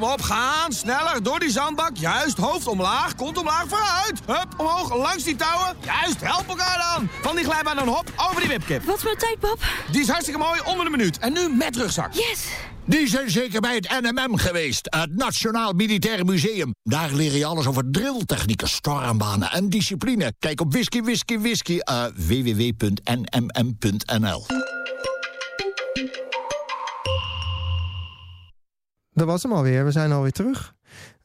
Kom op, gaan. Sneller, door die zandbak. Juist, hoofd omlaag, kont omlaag, vooruit. Hup, omhoog, langs die touwen. Juist, help elkaar dan. Van die glijbaan dan hop, over die wipkip. Wat is mijn tijd, pap? Die is hartstikke mooi, onder de minuut. En nu met rugzak. Yes! Die zijn zeker bij het NMM geweest, het Nationaal Militair Museum. Daar leer je alles over drilltechnieken, stormbanen en discipline. Kijk op whisky, whisky, whisky, uh, www.nmm.nl. Dat was hem alweer. We zijn alweer terug.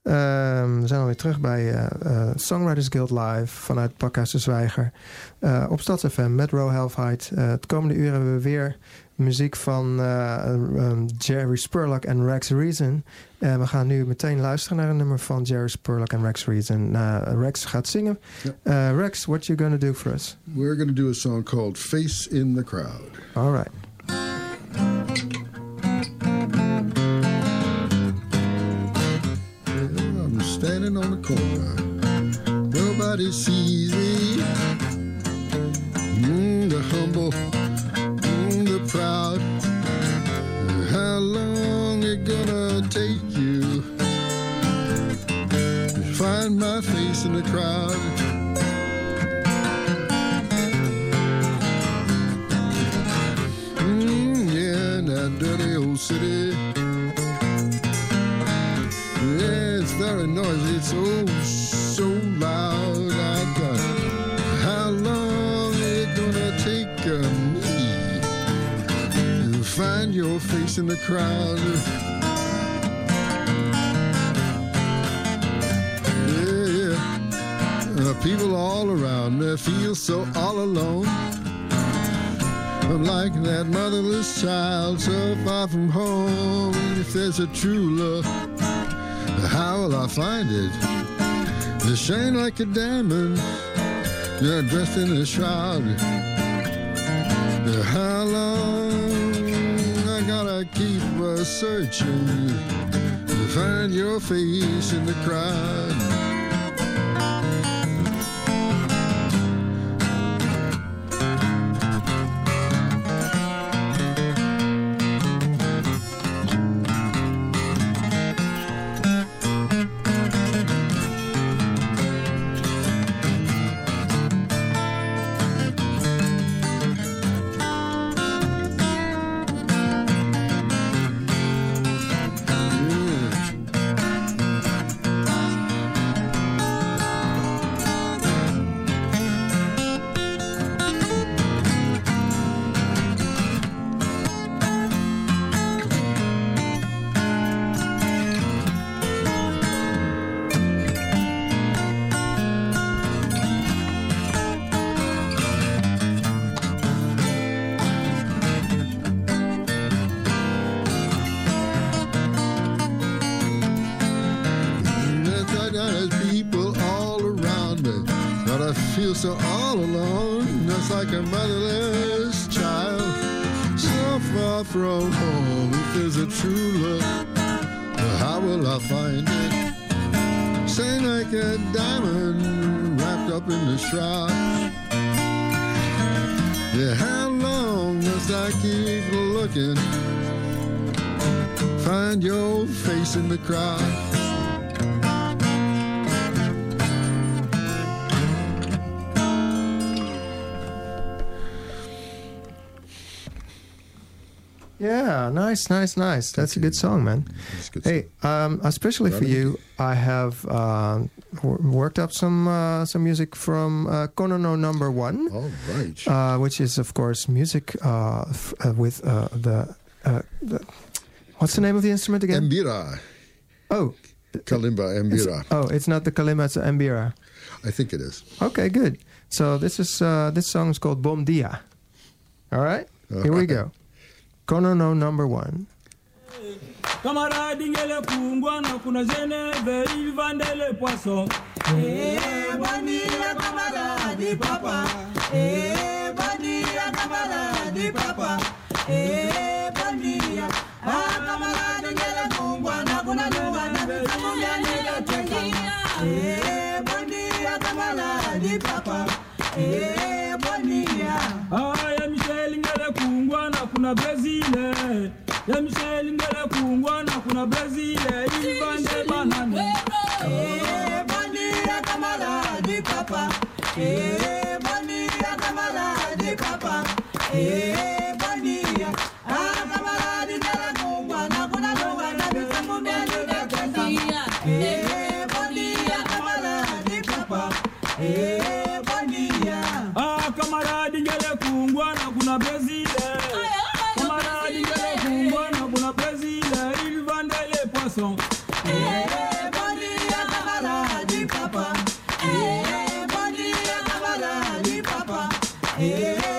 Ehm, we zijn alweer terug bij uh, uh, Songwriters Guild Live vanuit Pakhuis de Zwijger. Uh, op StadsFM met Ro Halfheid. het komende uur hebben we weer muziek van um, Jerry Spurlock en Rex Reason. En we gaan nu meteen luisteren naar een nummer van Jerry Spurlock en Rex Reason. Rex gaat zingen. Yep. Rex, what you gonna do for us? We're gonna do a song called Face in the Crowd. All right. Standing on the corner. Nobody sees me. Mm, the humble, mm, the proud. How long it gonna take you to find my face in the crowd? Mm, yeah, in that dirty old city. Very noisy. It's oh so loud. I got how long it gonna take uh, me to find your face in the crowd? Yeah, yeah. Uh, people all around me feel so all alone. I'm like that motherless child so far from home. If there's a true love how will I find it? It shine like a diamond, you're dressed in a shroud. How long I gotta keep searching to find your face in the crowd? Find your face in the crowd. Yeah, nice, nice, nice. That's a good song, man. Good hey, um, especially for you, I have uh, worked up some uh, some music from uh, Konono Number One. All right. Uh, which is, of course, music uh, f- uh, with uh, the, the, what's the name of the instrument again? Mbira. Oh. Kalimba Mbira. oh, it's not the kalimba, it's the Mbira. I think it is. Okay, good. So this is this song is called Bom Dia. All right, here we go. Konono number one. Camarade ngele kungwana kuna Geneve vivandele poisson. Eh, bondia camarade papa. Eh, bondia camarade papa. Eh, Aya Michelle ngele kungwana kuna Brazile Ya Michelle ngele kungwana kuna Brazile Ilibande banani Eh bandi coração. É, bom dia, papá. Eh, papá. Eh,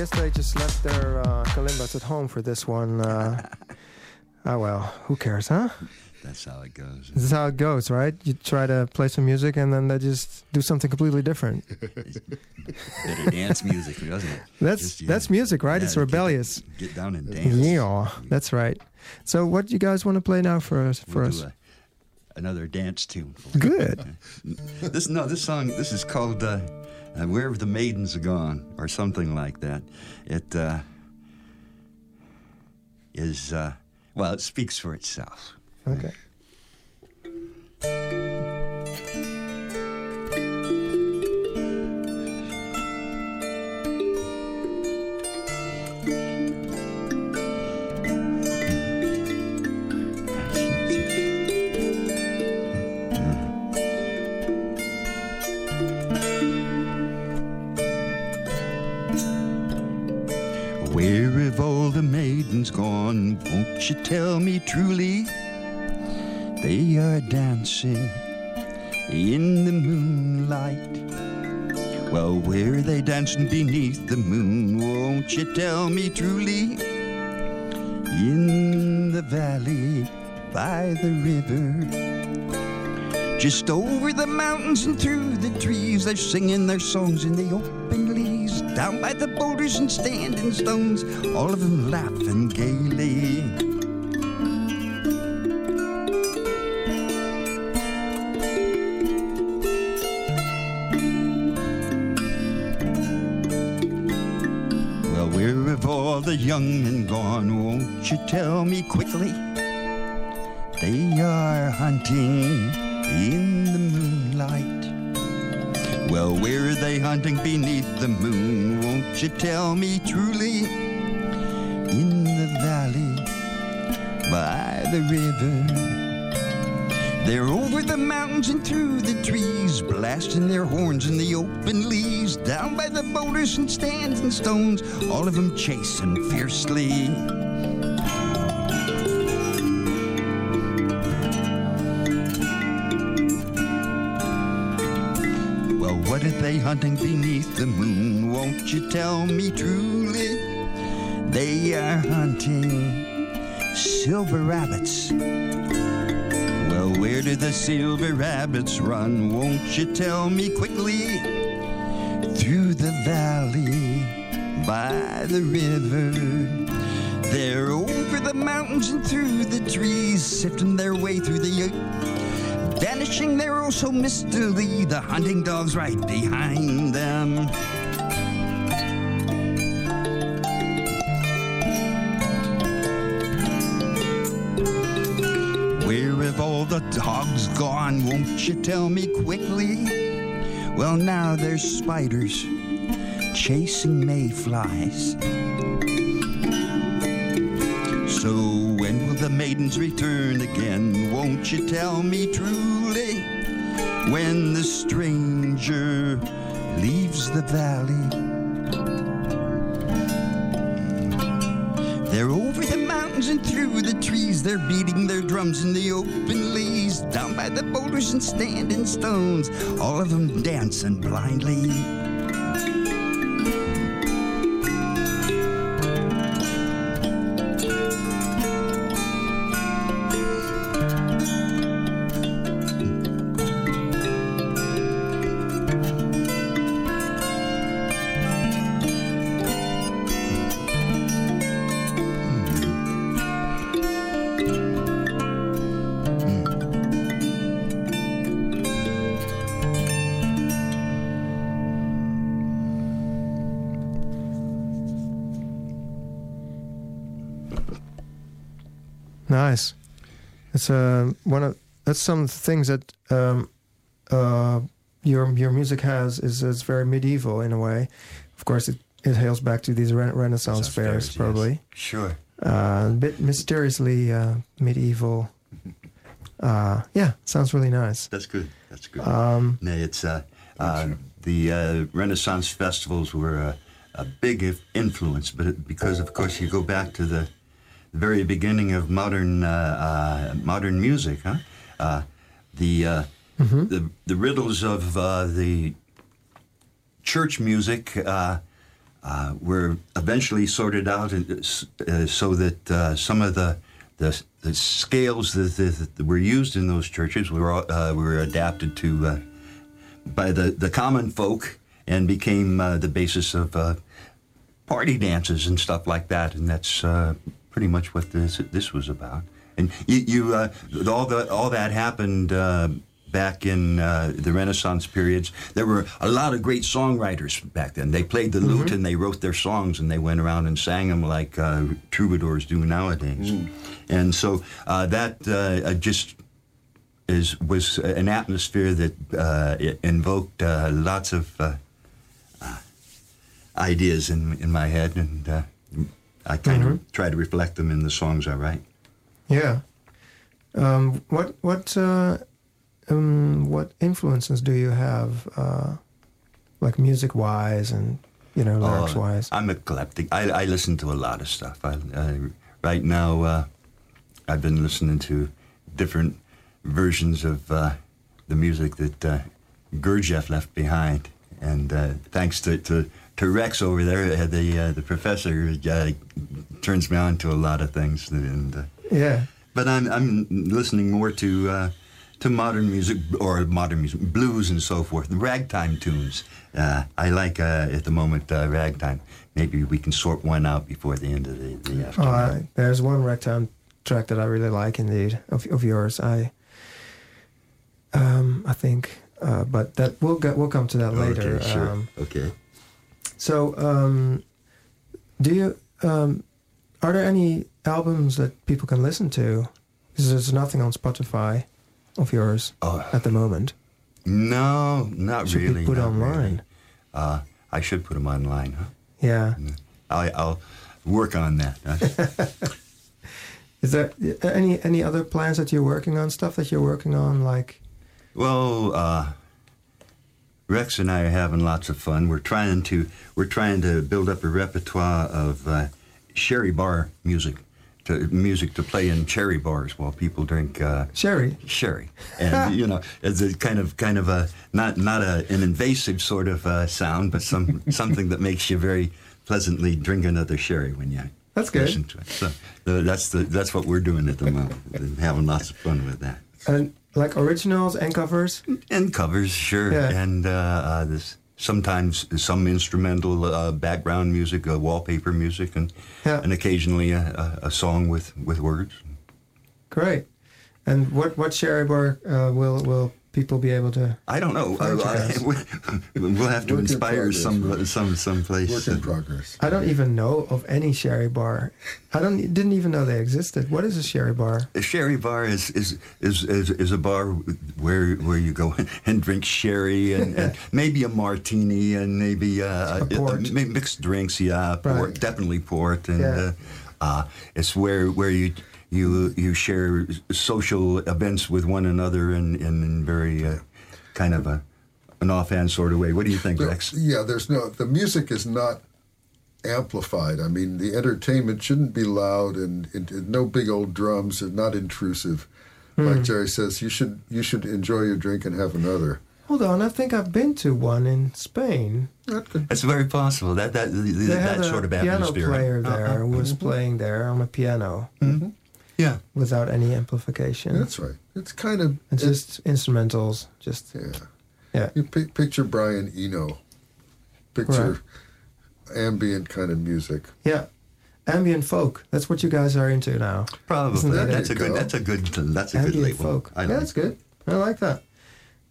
guess they just left their uh, kalimbas at home for this one. Uh, oh well, who cares, huh? That's how it goes. This is how it goes, right? You try to play some music and then they just do something completely different. Better dance music, doesn't it? That's just, that's music, right? Yeah, it's rebellious. Get, get, down and dance. Yeah, that's right. So, what do you guys want to play now for us? For we'll us. A, uh, another dance tune. Good. this no, this song. This is called. Uh, uh, wherever the maidens gone, or something like that. It uh, is uh, well, it speaks for itself. Okay. truly, they are dancing in the moonlight. Well, where are they dancing beneath the moon? Won't you tell me truly? In the valley by the river. Just over the mountains and through the trees, they're singing their songs in the open leaves. Down by the boulders and standing stones, all of them laughing gaily. Young and gone? Won't you tell me quickly? They are hunting in the moonlight. Well, where are they hunting beneath the moon? Won't you tell me truly? In the valley by the river. They're over the mountains and through the trees, blasting their horns in the open leaves, down by the boulders and stands and stones, all of them chasing fiercely. Well, what are they hunting beneath the moon? Won't you tell me truly? They are hunting silver rabbits. Well, where do the silver rabbits run? Won't you tell me quickly? Through the valley by the river. They're over the mountains and through the trees, sifting their way through the vanishing there oh so mistily, the hunting dogs right behind them. Dogs gone? Won't you tell me quickly? Well, now there's spiders chasing mayflies. So when will the maidens return again? Won't you tell me truly? When the stranger leaves the valley. They're over the mountains and through the trees. They're beating their drums in the open. Down by the boulders and standing stones. All of them dancing blindly. Uh, one of that's some things that um, uh, your your music has is is very medieval in a way. Of course, it, it hails back to these re- Renaissance fairs, probably. Sure. Uh, a bit mysteriously uh, medieval. Uh, yeah, sounds really nice. That's good. That's good. Um, No, it's uh, uh, the uh, Renaissance festivals were a, a big influence, but it, because of course you go back to the very beginning of modern uh, uh, modern music, huh? Uh, the, uh, the the riddles of uh, the church music uh, uh, were eventually sorted out and, uh, so that uh, some of the the, the scales that, that, that were used in those churches were uh, were adapted to uh, by the, the common folk and became uh, the basis of uh, party dances and stuff like that. And that's uh, pretty much what this this was about. And you, you uh, all the all that happened. Uh, Back in uh, the Renaissance periods, there were a lot of great songwriters back then. They played the lute and they wrote their songs and they went around and sang them like uh, troubadours do nowadays. And so uh, that uh, just is was an atmosphere that uh, invoked uh, lots of ideas in in my head, and uh, I kind of try to reflect them in the songs I write. Yeah. Um, what what uh, um, what influences do you have, uh, like music wise and you know lyrics Oh, wise? I'm eclectic. I, I listen to a lot of stuff. I, I, right now, uh, I've been listening to different versions of uh, the music that uh, Gurdjieff left behind, and uh, thanks to, to to Rex over there, uh, the uh, the professor uh, turns me on to a lot of things, and uh, Yeah. but I'm I'm listening more to uh, to modern music or modern music, blues and so forth, ragtime tunes. Uh, I like uh, at the moment uh, ragtime. Maybe we can sort one out before the end of the, the Oh, afternoon. I, there's one ragtime track that I really like, indeed, of of yours. I, um, I think, uh, but that we'll get we'll come to that later. Okay, sure. Um, okay. So, um, do you? Um, are there any albums that people can listen to? Because there's nothing on Spotify of yours Oh. at the moment. No, not Should really. be put online. really. Uh, I should put them online, huh? Yeah. I, I'll work on that. huh? Is there any any other plans that you're working on? Stuff that you're working on, like well, uh, Rex and I are having lots of fun. We're trying to we're trying to build up a repertoire of uh, sherry bar music, to music to play in cherry bars while people drink. Uh, sherry. sherry, and you know, it's a kind of kind of a not not a, an invasive sort of uh, sound, but some something that makes you very pleasantly drink another sherry when you That's good. listen to it. So uh, that's the that's what we're doing at the moment, having lots of fun with that. And like originals and covers. And covers, sure, Yeah. and uh, uh, this sometimes some instrumental uh, background music, uh, wallpaper music, and Yeah. and occasionally a, a, a song with with words. Great. And what what sherry bar uh, will will people be able to? I don't know. Find you Uh, guys. we'll have to Work in inspire progress, some man. some some place. Work in progress. I don't even know of any sherry bar. I don't didn't even know they existed. What is a sherry bar? A sherry bar is is, is is is a bar where where you go and drink sherry and, and maybe a martini and maybe uh, A port. mi- mixed drinks. Yeah, port, Right. definitely port, and Yeah. uh, uh, it's where where you. You you share social events with one another in in very uh, kind of a an offhand sort of way. What do you think, There- Rex? yeah, there's no the music is not amplified. I mean, the entertainment shouldn't be loud and, and, and no big old drums and not intrusive. Hmm. Like Jerry says, you should you should enjoy your drink and have another. Hold on, I think I've been to one in Spain. That's very possible that that They that sort of piano atmosphere. player there Uh-uh. who was playing there on a piano Yeah. without any amplification. that's right. It's kind of It's just instrumentals. Just yeah. yeah. You pic- picture Brian Eno. Picture ambient kind of music. Yeah. Ambient folk. That's what you guys are into now. Probably. Isn't that that's it? a good. That's a good. That's a good Ambient label. folk. I yeah, that's good. I like that.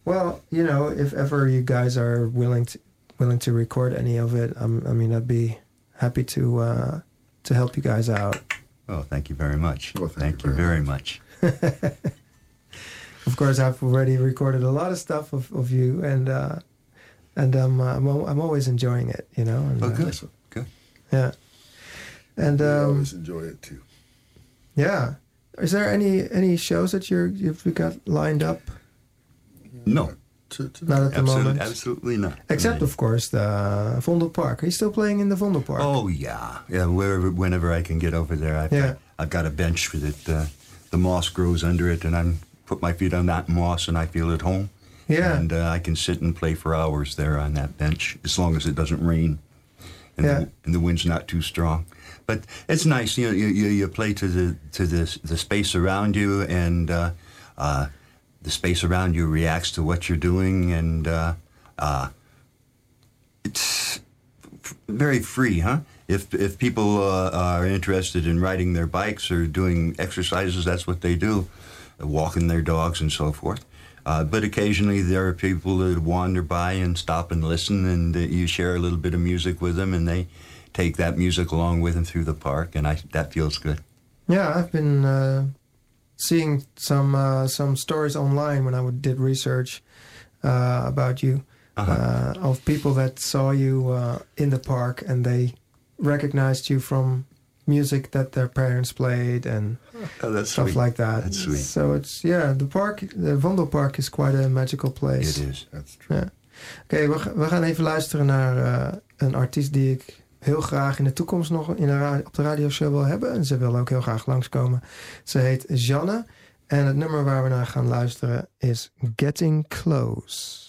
Well, you know, if ever you guys are willing to willing to record any of it, um, I mean, I'd be happy to uh, to help you guys out. Oh, thank you very much. Well, thank thank you you very very much. Of course, I've already recorded a lot of stuff of, of you, and uh, and um, I'm I'm always enjoying it. You know. And, Oh, uh, good. Good. yeah. And I um, always enjoy it too. yeah, is there any any shows that you're you've got lined up? No, To, to Not at the absolutely, moment. absolutely not. Except, of course, the Vondelpark. Are you still playing in the Vondelpark? Oh yeah, yeah. Wherever, whenever I can get over there, I've Yeah. got, I've got a bench that uh, the moss grows under it, and I'm put my feet on that moss, and I feel at home. Yeah. And uh, I can sit and play for hours there on that bench, as long as it doesn't rain, and, Yeah. the, and the wind's not too strong. But it's nice, you know. You, you, you play to the to the the space around you, and uh, uh, the space around you reacts to what you're doing, and uh, uh, it's very free, huh? If if people uh, are interested in riding their bikes or doing exercises, that's what they do, walking their dogs and so forth. Uh, but occasionally there are people that wander by and stop and listen, and you share a little bit of music with them, and they take that music along with them through the park, and I that feels good. Yeah, I've been uh, seeing some uh, some stories online when I would- did research uh, about you Uh-huh. uh, of people that saw you uh, in the park and they recognized you from music that their parents played and Oh, that's stuff sweet. like that. That's sweet. So it's yeah, the park, the Vondelpark is quite a magical place. It is. That's true. Ja. Oké, we, we gaan even luisteren naar eh, een artiest die ik heel graag in de toekomst nog in de op de radioshow wil hebben. En ze wil ook heel graag langskomen. Ze heet Janne. En het nummer waar we naar gaan luisteren is Getting Close.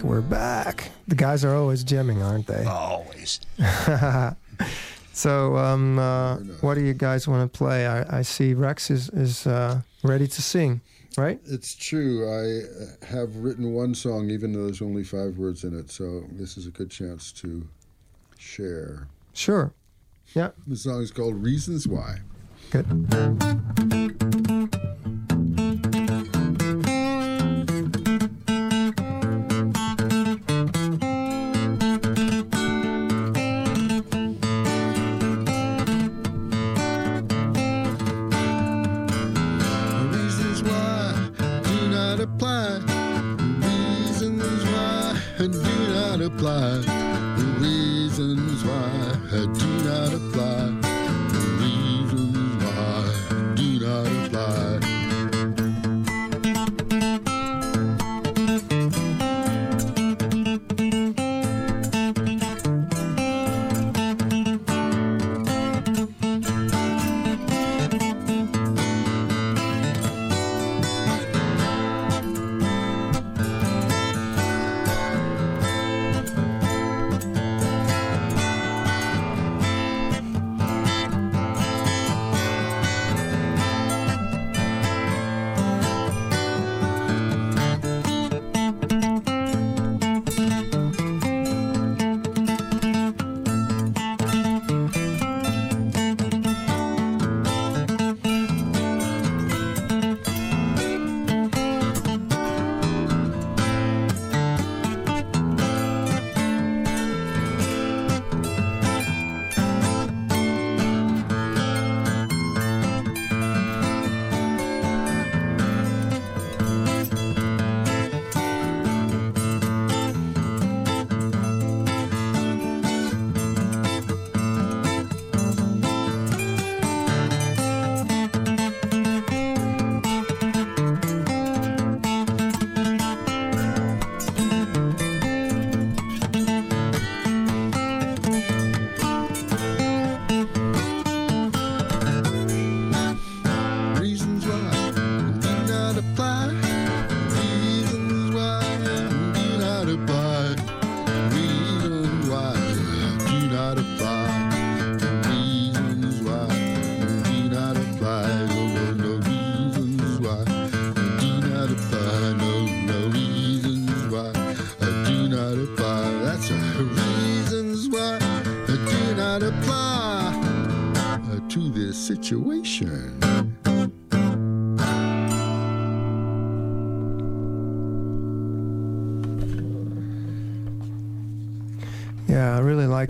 Back. We're back. The guys are always jamming, aren't they? Always. so, um, uh, what do you guys want to play? I, I see Rex is is uh, ready to sing, right? It's true. I uh, have written one song, even though there's only five words in it. So this is a good chance to share. Sure. Yeah. The song is called "Reasons Why." Good.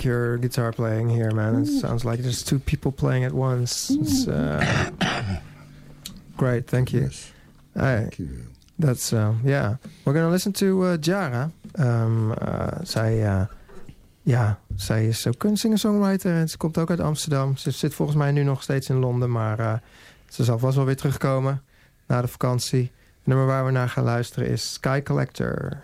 Like your guitar playing here, man. It sounds like there's two people playing at once. It's uh, great. Thank you. Yes, Hey, thank you. that's uh, yeah. We're gonna listen to uh, Jara. Um, uh, zij, uh, ja, zij is ook een singer-songwriter en ze komt ook uit Amsterdam. Ze zit volgens mij nu nog steeds in Londen, maar uh, ze zal vast wel weer terugkomen na de vakantie. Het nummer waar we naar gaan luisteren is Sky Collector.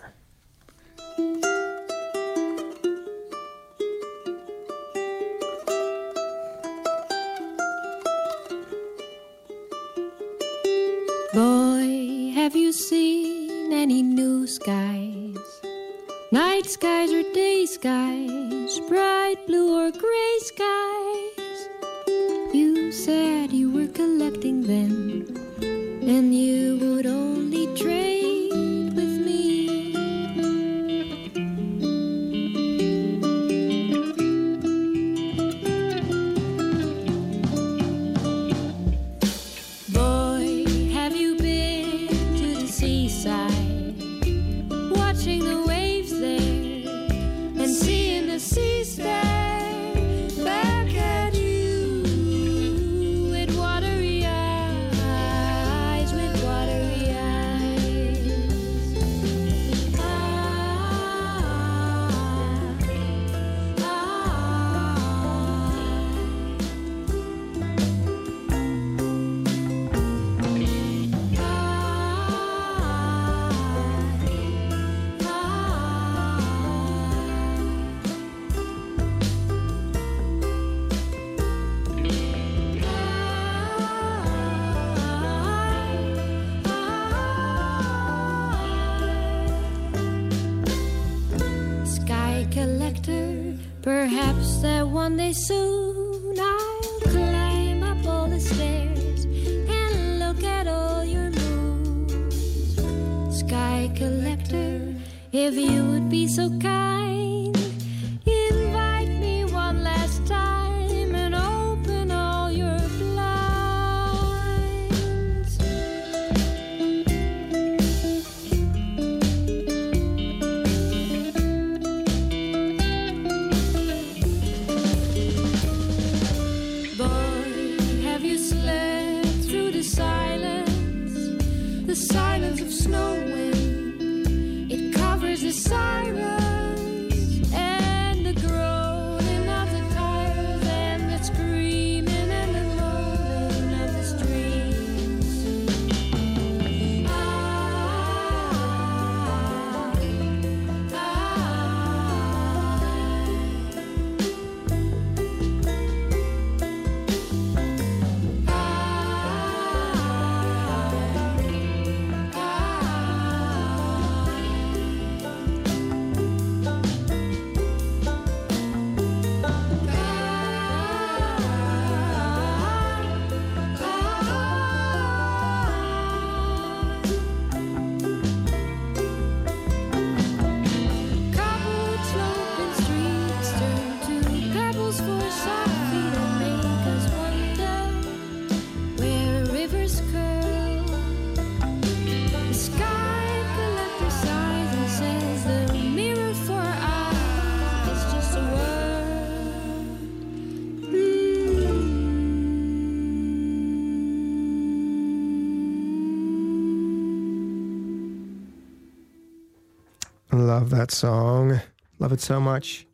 Love that song. Love it so much.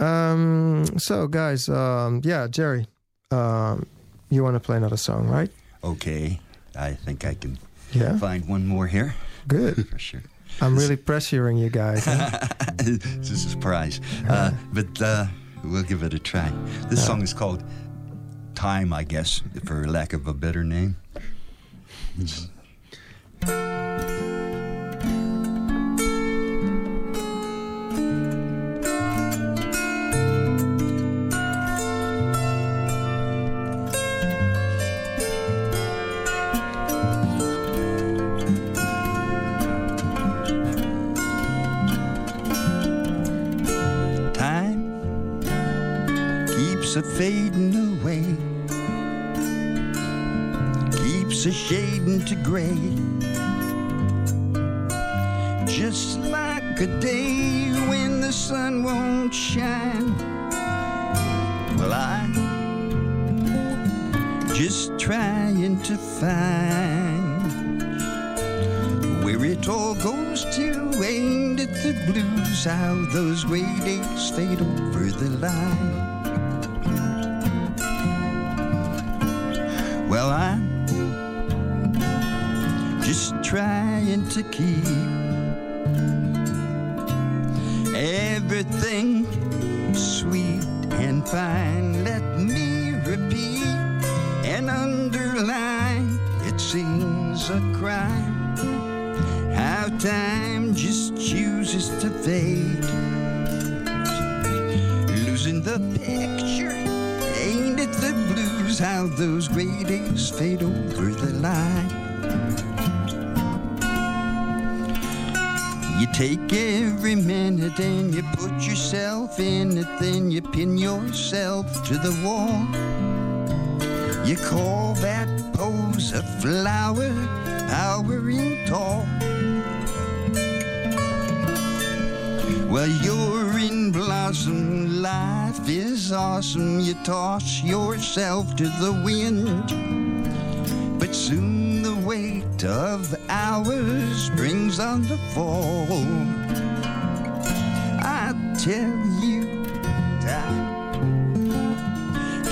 Um, so, guys, um, yeah, Jerry, um, you want to play another song, right? Okay, I think I can Yeah. find one more here Good. for sure. I'm really pressuring you guys. huh? this is a surprise, uh, but uh, we'll give it a try. This song is called "Time," I guess, for lack of a better name. Keeps a fading away, keeps a shading to gray, just like a day when the sun won't shine. Well, I just trying to find where it all goes to. Ain't it the blues? How those gray days fade over the line. Well, I'm just trying to keep everything sweet and fine. Let me repeat and underline. It seems a crime how time just chooses to fade. How those days fade over the line. You take every minute and you put yourself in it, then you pin yourself to the wall. You call that pose a flower, towering tall. Well, you're in blossom, life is awesome. You toss yourself to the wind, but soon the weight of hours brings on the fall. I tell you, time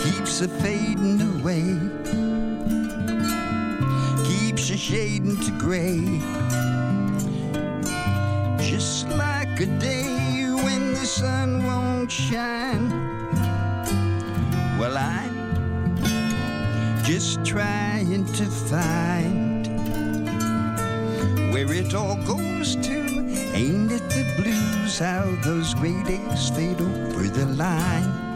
keeps a fading away, keeps a shading to gray just like a day the sun won't shine. Well, I'm just trying to find where it all goes to. Ain't it the blues? How those gray days fade over the line.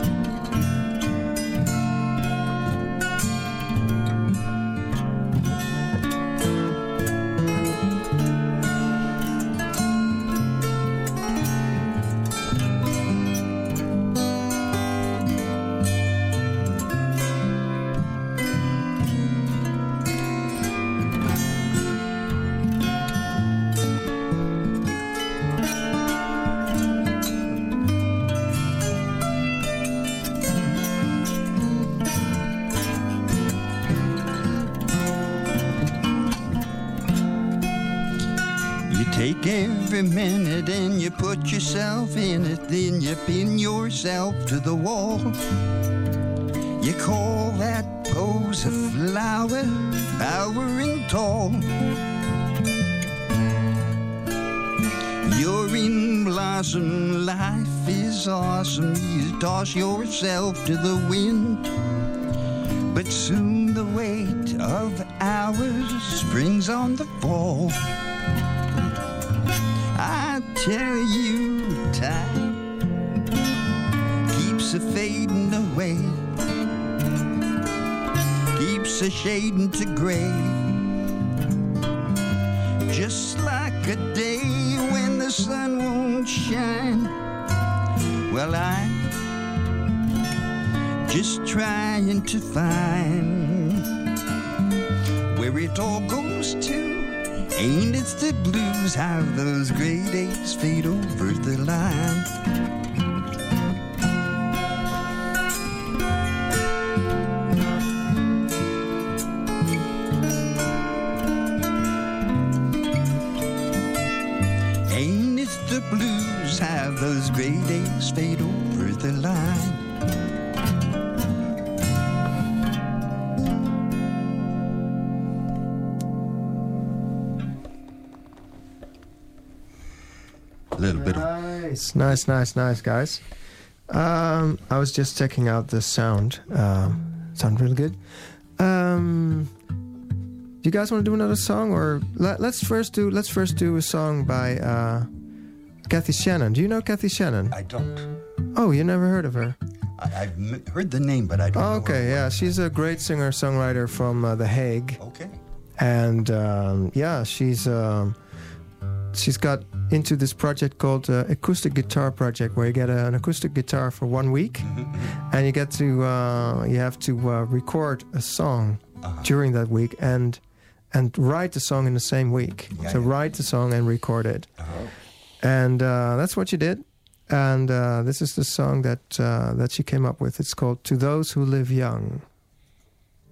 Awesome. You toss yourself to the wind. Just trying to find where it all goes to. Ain't it the blues how those gray days fade over the line? Nice, nice, nice, nice, guys. Um, I was just checking out the sound. Um, sound really good. Um, do you guys want to do another song, or let, let's first do let's first do a song by uh, Kathy Shannon. Do you know Kathy Shannon? I don't. Oh, you never heard of her? I, I've m- heard the name, but I don't. know Oh, okay, yeah, she's a great singer songwriter from uh, The Hague. Okay. and um, yeah, she's um, she's got into this project called uh, Acoustic Guitar Project, where you get a, an acoustic guitar for one week, and you get to uh, you have to uh, record a song during that week and and write the song in the same week. Yeah, so yeah. write the song and record it, Uh-huh. and uh, that's what you did. And uh, this is the song that uh, that she came up with. It's called "To Those Who Live Young."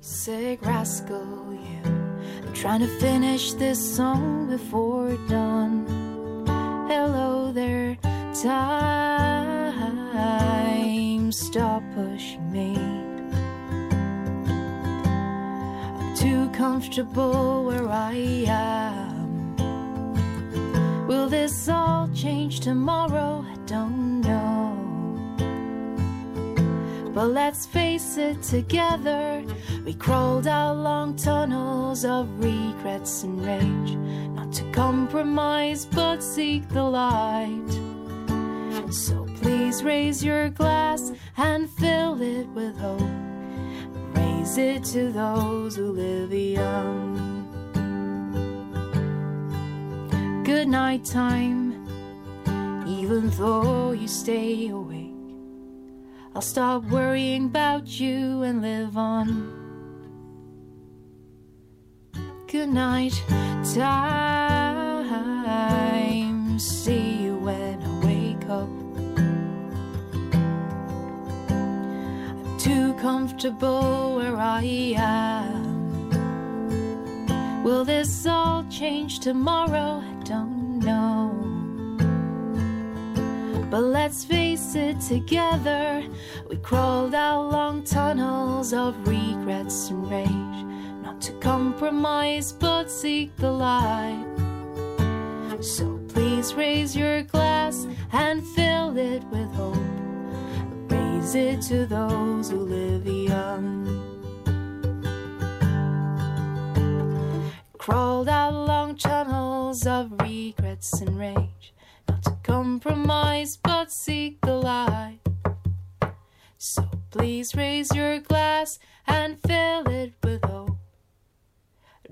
Sick rascal, you. I'm trying to finish this song before dawn. Hello there, time. Stop pushing me. I'm too comfortable where I am. Will this all change tomorrow? I don't know. But let's face it together. We crawled out long tunnels of regrets and rage. To compromise, but seek the light. So please raise your glass and fill it with hope. Raise it to those who live young. Good night time, even though you stay awake. I'll stop worrying about you and live on. Good night, time. See you when I wake up. I'm too comfortable where I am. Will this all change tomorrow? I don't know. But let's face it together. We crawled out long tunnels of regrets and rage. Not to compromise, but seek the light. So please raise your glass and fill it with hope. Raise it to those who live young. Crawled out long tunnels of regrets and rage. Not to compromise, but seek the light. So please raise your glass and fill it with hope.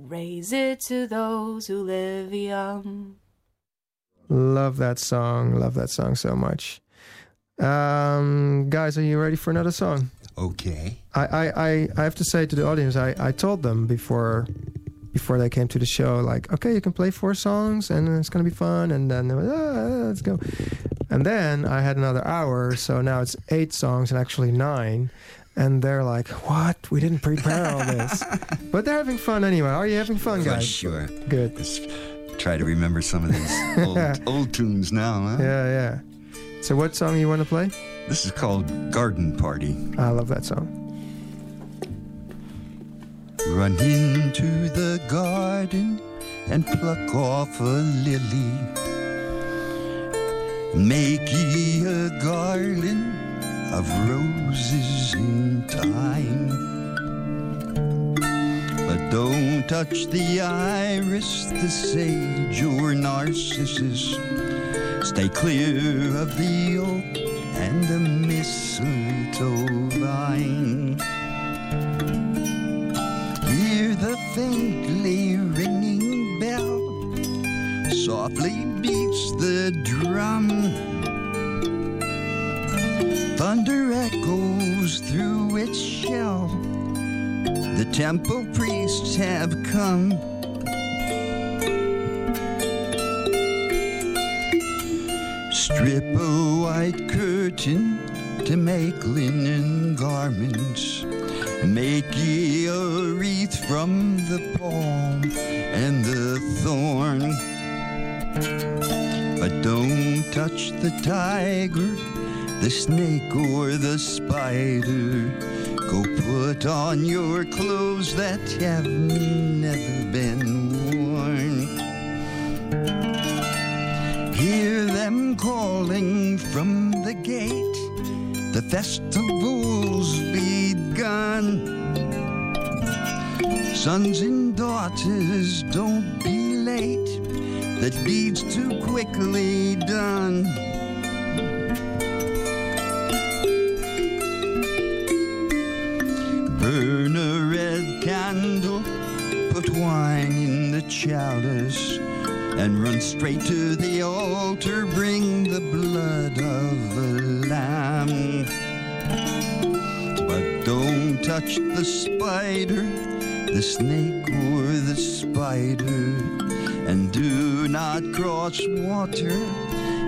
Raise it to those who live young. Love that song. Love that song so much. Um, guys, are you ready for another song? Okay. I, I, I, I have to say to the audience, I, I told them before before they came to the show, like, okay, you can play four songs and it's gonna be fun, and then they were, ah, let's go. And then I had another hour, so now it's eight songs and actually nine. And they're like, "What? We didn't prepare all this." but they're having fun anyway. Are you having fun, guys? sure. Good. Let's try to remember some of these old, old tunes now. Huh? Yeah, yeah. So, what song you want to play? This is called Garden Party. I love that song. Run into the garden and pluck off a lily. Make ye a garland of roses in time. But don't touch the iris, the sage, or narcissus. Stay clear of the oak and the mistletoe vine. Hear the faintly ringing bell, softly beats the drum. Thunder echoes through its shell. The temple priests have come. Strip a white curtain to make linen garments. Make ye a wreath from the palm and the thorn. But don't touch the tiger, the snake, or the spider. Go put on your clothes that have never been worn. Hear them calling from the gate, the festival's begun. Sons and daughters, don't be late, the deed's too quickly done. Straight to the altar. Bring the blood of the lamb. But don't touch the spider, the snake, or the spider. And do not cross water,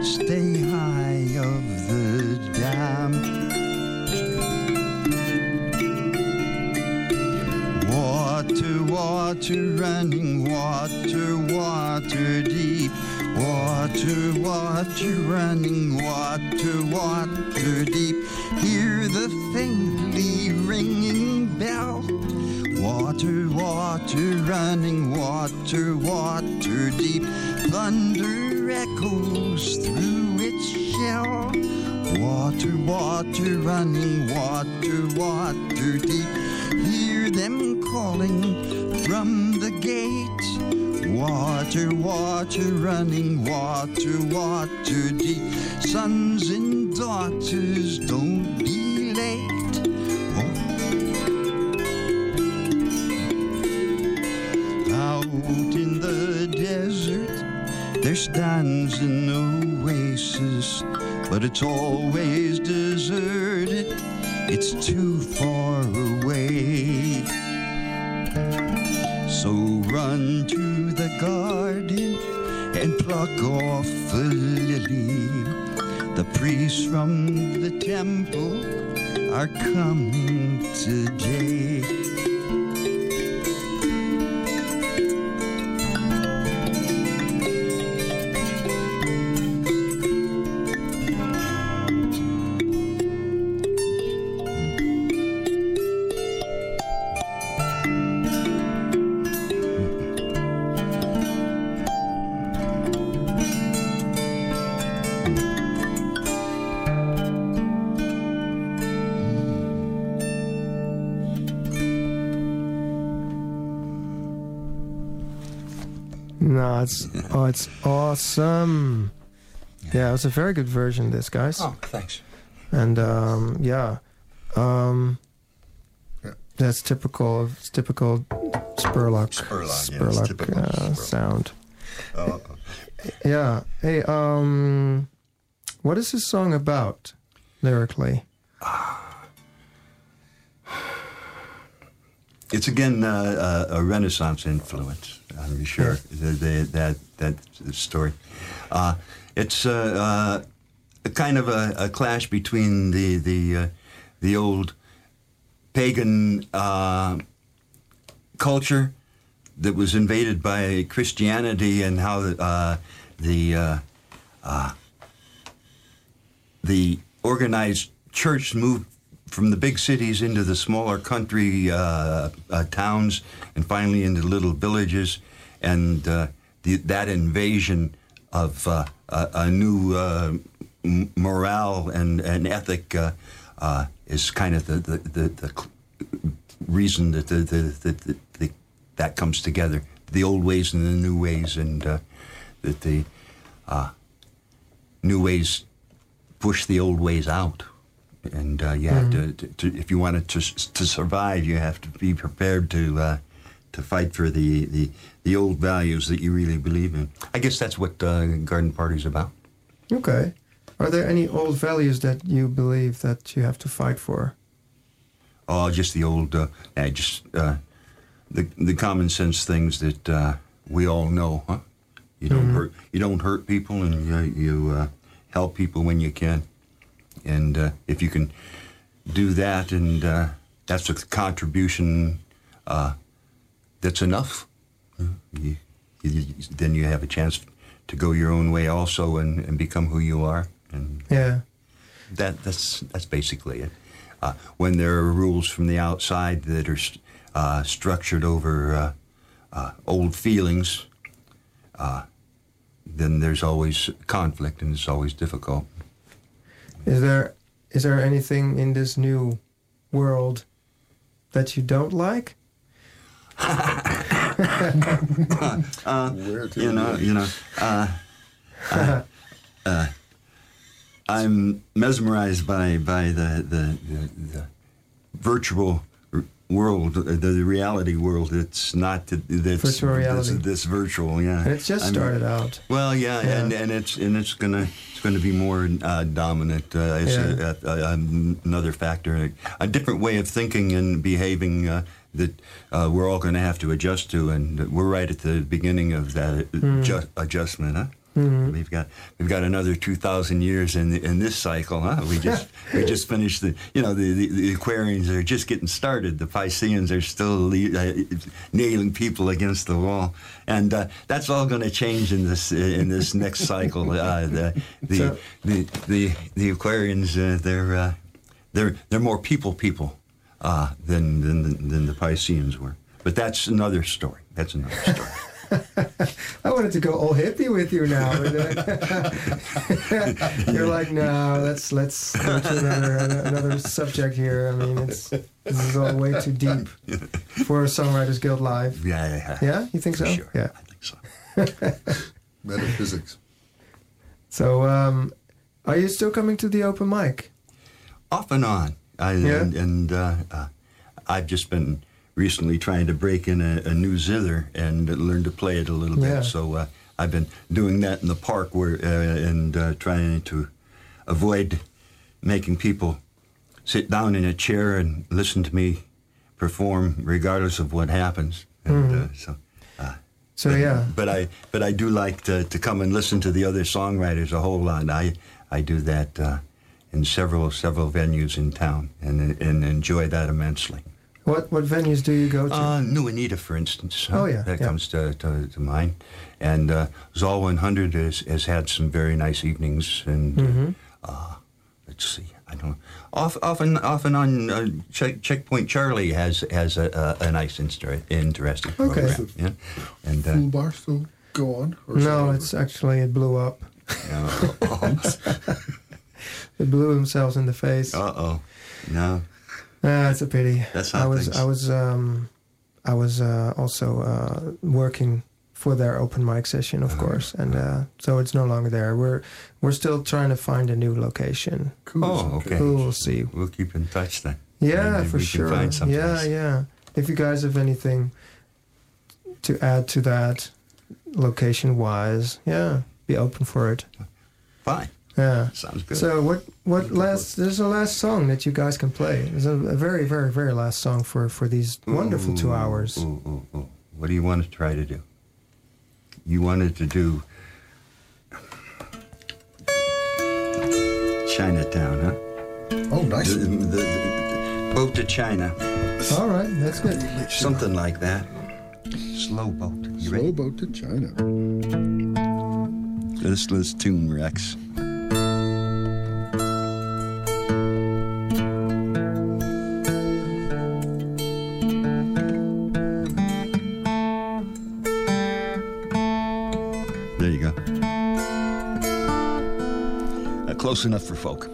stay high of the dam. Water, water, running water. Water, water, running water, water deep. Hear the faintly ringing bell. Water, water, running water, water deep. Thunder echoes through its shell. Water, water, running water, water deep. Hear them calling from the gate. Water, water, running water, water deep. Sons and daughters, don't be late. Oh. Out in the desert, there stands an oasis, but it's always deserted. It's too far away. So run to the garden and pluck off a lily. The priests from the temple are coming today. Oh, it's awesome. Yeah, it was a very good version. This guys. Oh, thanks. And um, yeah, um, that's typical. of It's typical Spurlock. Spurlock, yeah, typical uh, Spurlock. sound. Oh, Yeah. Hey, um, what is this song about lyrically? It's again uh, uh, a Renaissance influence. I'm sure? The, that that story. Uh, it's uh, uh, a kind of a, a clash between the the uh, the old pagan uh, culture that was invaded by Christianity and how uh, the uh, uh, the organized church moved from the big cities into the smaller country uh, uh, towns and finally into little villages, and uh, the, that invasion of uh, a, a new uh, m- morale and, and ethic uh, uh, is kind of the, the, the, the reason that the, the, the, the, the, that comes together. The old ways and the new ways, and uh, that the uh, new ways push the old ways out. And uh, you have to, to, to, if you wanted to to survive, you have to be prepared to uh, to fight for the, the the old values that you really believe in. I guess that's what uh, garden party's about. Okay. Are there any old values that you believe that you have to fight for? Oh, just the old, uh, uh, just uh, the the common sense things that uh, we all know, huh? You don't hurt, you don't hurt people, and you, you uh, help people when you can, and uh, if you can do that, and uh, that's a contribution uh, that's enough, you, you, then you have a chance to go your own way also, and, and become who you are, and Yeah. that that's that's basically it. Uh, when there are rules from the outside that are uh, structured over uh, uh, old feelings, uh, then there's always conflict and it's always difficult. Is there is there anything in this new world that you don't like? To You know, you know. Uh, I, uh, I'm mesmerized by by the the, the, the virtual world, the, the reality world. It's not th- that's Virtual reality. This, this virtual, yeah. And it's just I'm- started out. Well, yeah, Yeah. and and it's and it's gonna it's going to be more uh, dominant. Uh, it's Yeah. a, a, a, another factor, a different way of thinking and behaving uh, that uh, we're all going to have to adjust to, and we're right at the beginning of that Hmm. adju- adjustment, huh? We've got we've got another two thousand years in the, in this cycle, huh? We just we just finished the you know the, the, the Aquarians are just getting started. The Pisceans are still le- uh, nailing people against the wall, and uh, that's all going to change in this in this next cycle. Uh, the, the, So- the the the Aquarians uh, they're uh, they're they're more people people uh, than, than than the Pisceans were. But that's another story. That's another story. I wanted to go all hippie with you now. uh, You're like, no, let's let's go to another another subject here. I mean, it's this is all way too deep for Songwriters Guild Live. yeah, yeah, yeah. Yeah, you think For so? sure. Yeah. I think so. Metaphysics. So, um, are you still coming to the open mic? off and on. I, Yeah? And, and uh, uh, I've just been recently trying to break in a, a new zither and learn to play it a little Yeah. bit. So uh, I've been doing that in the park where uh, and uh, trying to avoid making people sit down in a chair and listen to me perform, regardless of what happens. And uh, so. Uh, So but, yeah, but I but I do like to, to come and listen to the other songwriters a whole lot. I I do that uh, in several several venues in town and and enjoy that immensely. What what venues do you go to? Uh, New Anita, for instance. Oh, yeah, that yeah. comes to, to, to mind. And uh, Zaal 100 has, has had some very nice evenings. And Mm-hmm. uh, let's see, I don't. Off, often, often on uh, check, Checkpoint Charlie has has a, a, a nice, inter- interesting Okay. program. Yeah, and uh, Full bar still go on? Or is no, over? it's actually it blew up. uh It blew themselves in the face. Uh oh, no, Ah, it's a pity. That's how I was things- I was um, I was uh, also uh, working for their open mic session, Uh-huh. of course, and uh, so it's no longer there. We're we're still trying to find a new location. Cool. Oh, okay. We'll see. we'll keep in touch then. Yeah, for we can sure. find yeah, place. yeah. If you guys have anything to add to that, location wise, yeah, be open for it. Fine, Yeah. sounds good. So what what last there's a last song that you guys can play. It's a, a very very very last song for for these wonderful two hours. Ooh, ooh, ooh. What do you want to try to do? You wanted to do Chinatown, huh? Oh, nice. The, the, the boat to China, All right, that's good. something like that. Slow boat. You Slow ready? boat to China. This this tune, Rex. Enough for folk.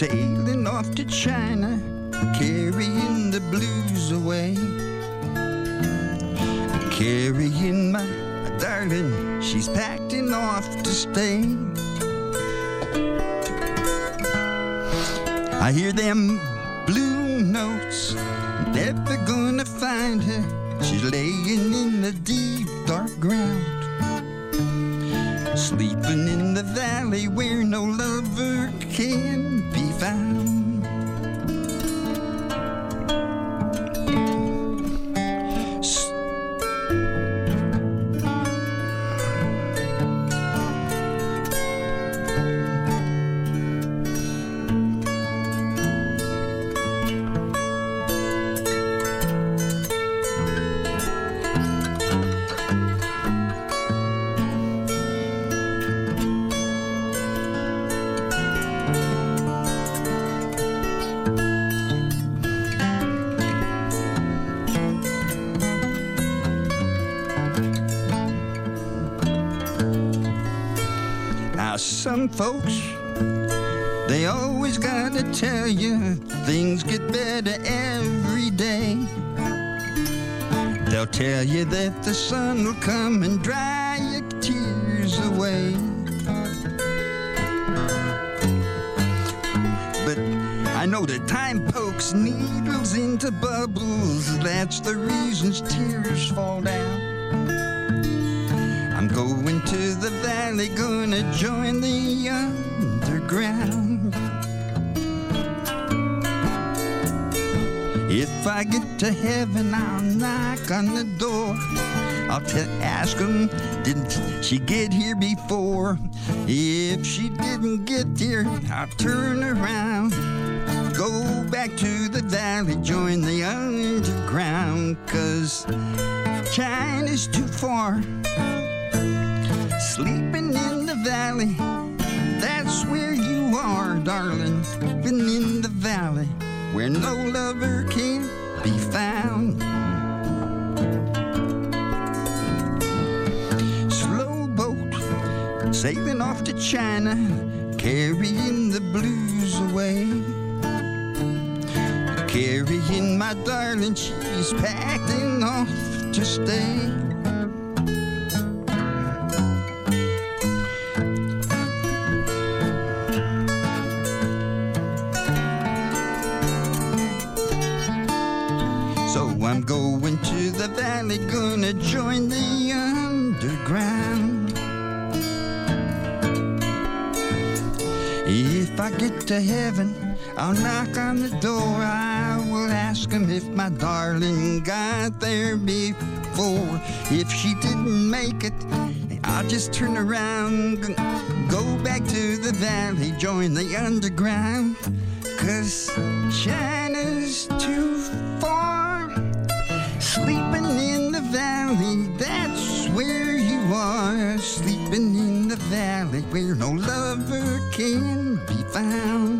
Sailing off to China, know that time pokes needles into bubbles. That's the reasons tears fall down. I'm going to the valley, gonna join the underground. If I get to heaven, I'll knock on the door. I'll t- ask them, didn't she get here before? If she didn't get here, I'll turn around. Go back to the valley, join the underground, cause China's too far. Sleeping in the valley, that's where you are, darling. Sleeping in the valley, where no lover can be found. Slow boat, sailing off to China, carrying the blues away. Carrying my darling, she's packing off to stay. So I'm going to the valley, gonna join the underground. If I get to heaven, I'll knock on the door. I ask him if my darling got there before. If she didn't make it, I'll just turn around, go back to the valley, join the underground. Cause China's too far. Sleeping in the valley, that's where you are. Sleeping in the valley where no lover can be found.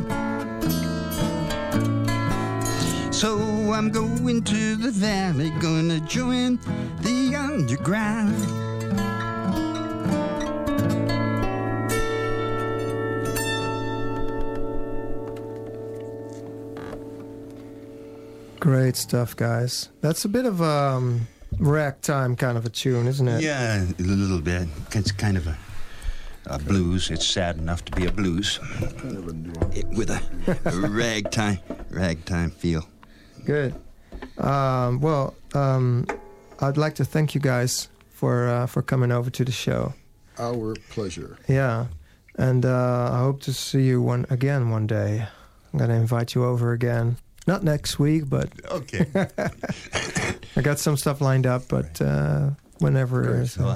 So I'm going to the valley, gonna join the underground. Great stuff, guys. That's a bit of um, ragtime kind of a tune, isn't it? Yeah, a little bit. It's kind of a, a blues. It's sad enough to be a blues. It, with a, a ragtime, ragtime feel. Good. Um, well, um, I'd like to thank you guys for uh, for coming over to the show. Our pleasure. Yeah, and uh, I hope to see you one again one day. I'm gonna invite you over again. Not next week, but Okay. I got some stuff lined up. But uh, whenever a- Well,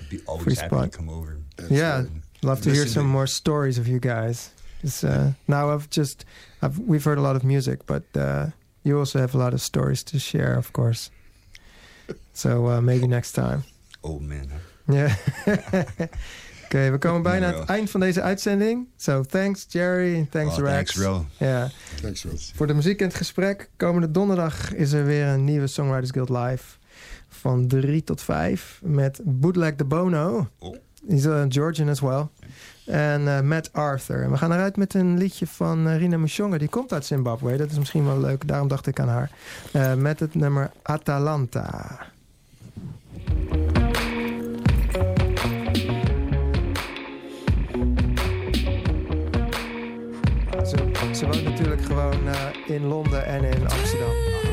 I'd be always Free happy spot. to come over. yeah, love to hear some to- more stories of you guys. It's, uh, now I've just I've, we've heard a lot of music, but uh, you also have a lot of stories to share, of course. So uh, maybe next time. Oh man. Ja. Oké, we komen bijna aan het eind van deze uitzending. So thanks Jerry, thanks Oh, Rex. thanks, Ro. Ja. Thanks, Rose. Voor de muziek en het gesprek. Komende donderdag is er weer een nieuwe Songwriters Guild live. Van 3 tot 5. Met Bootleg de Bono. Oh. He's a Georgian as well. En eh, Matt Arthur. We gaan eruit met een liedje van eh, Rina Mushonga. Die komt uit Zimbabwe. Dat is misschien wel leuk. Daarom dacht ik aan haar. Eh, met het nummer Atalanta. Ze, woont natuurlijk gewoon in Londen en in Amsterdam.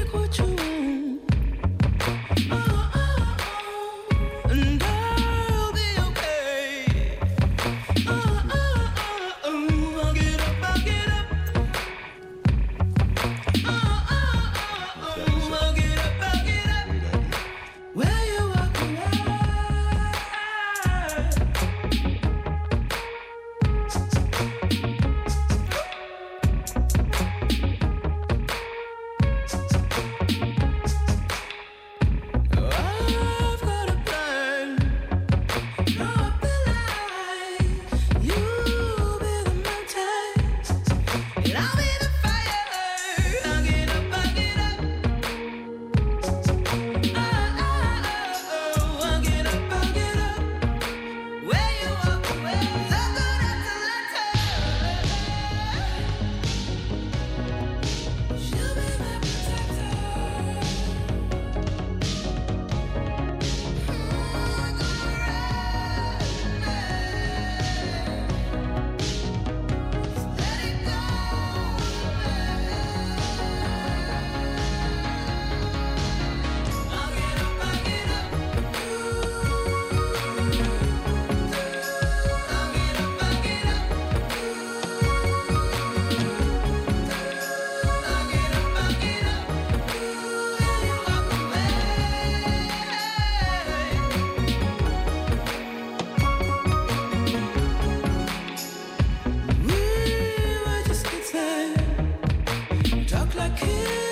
could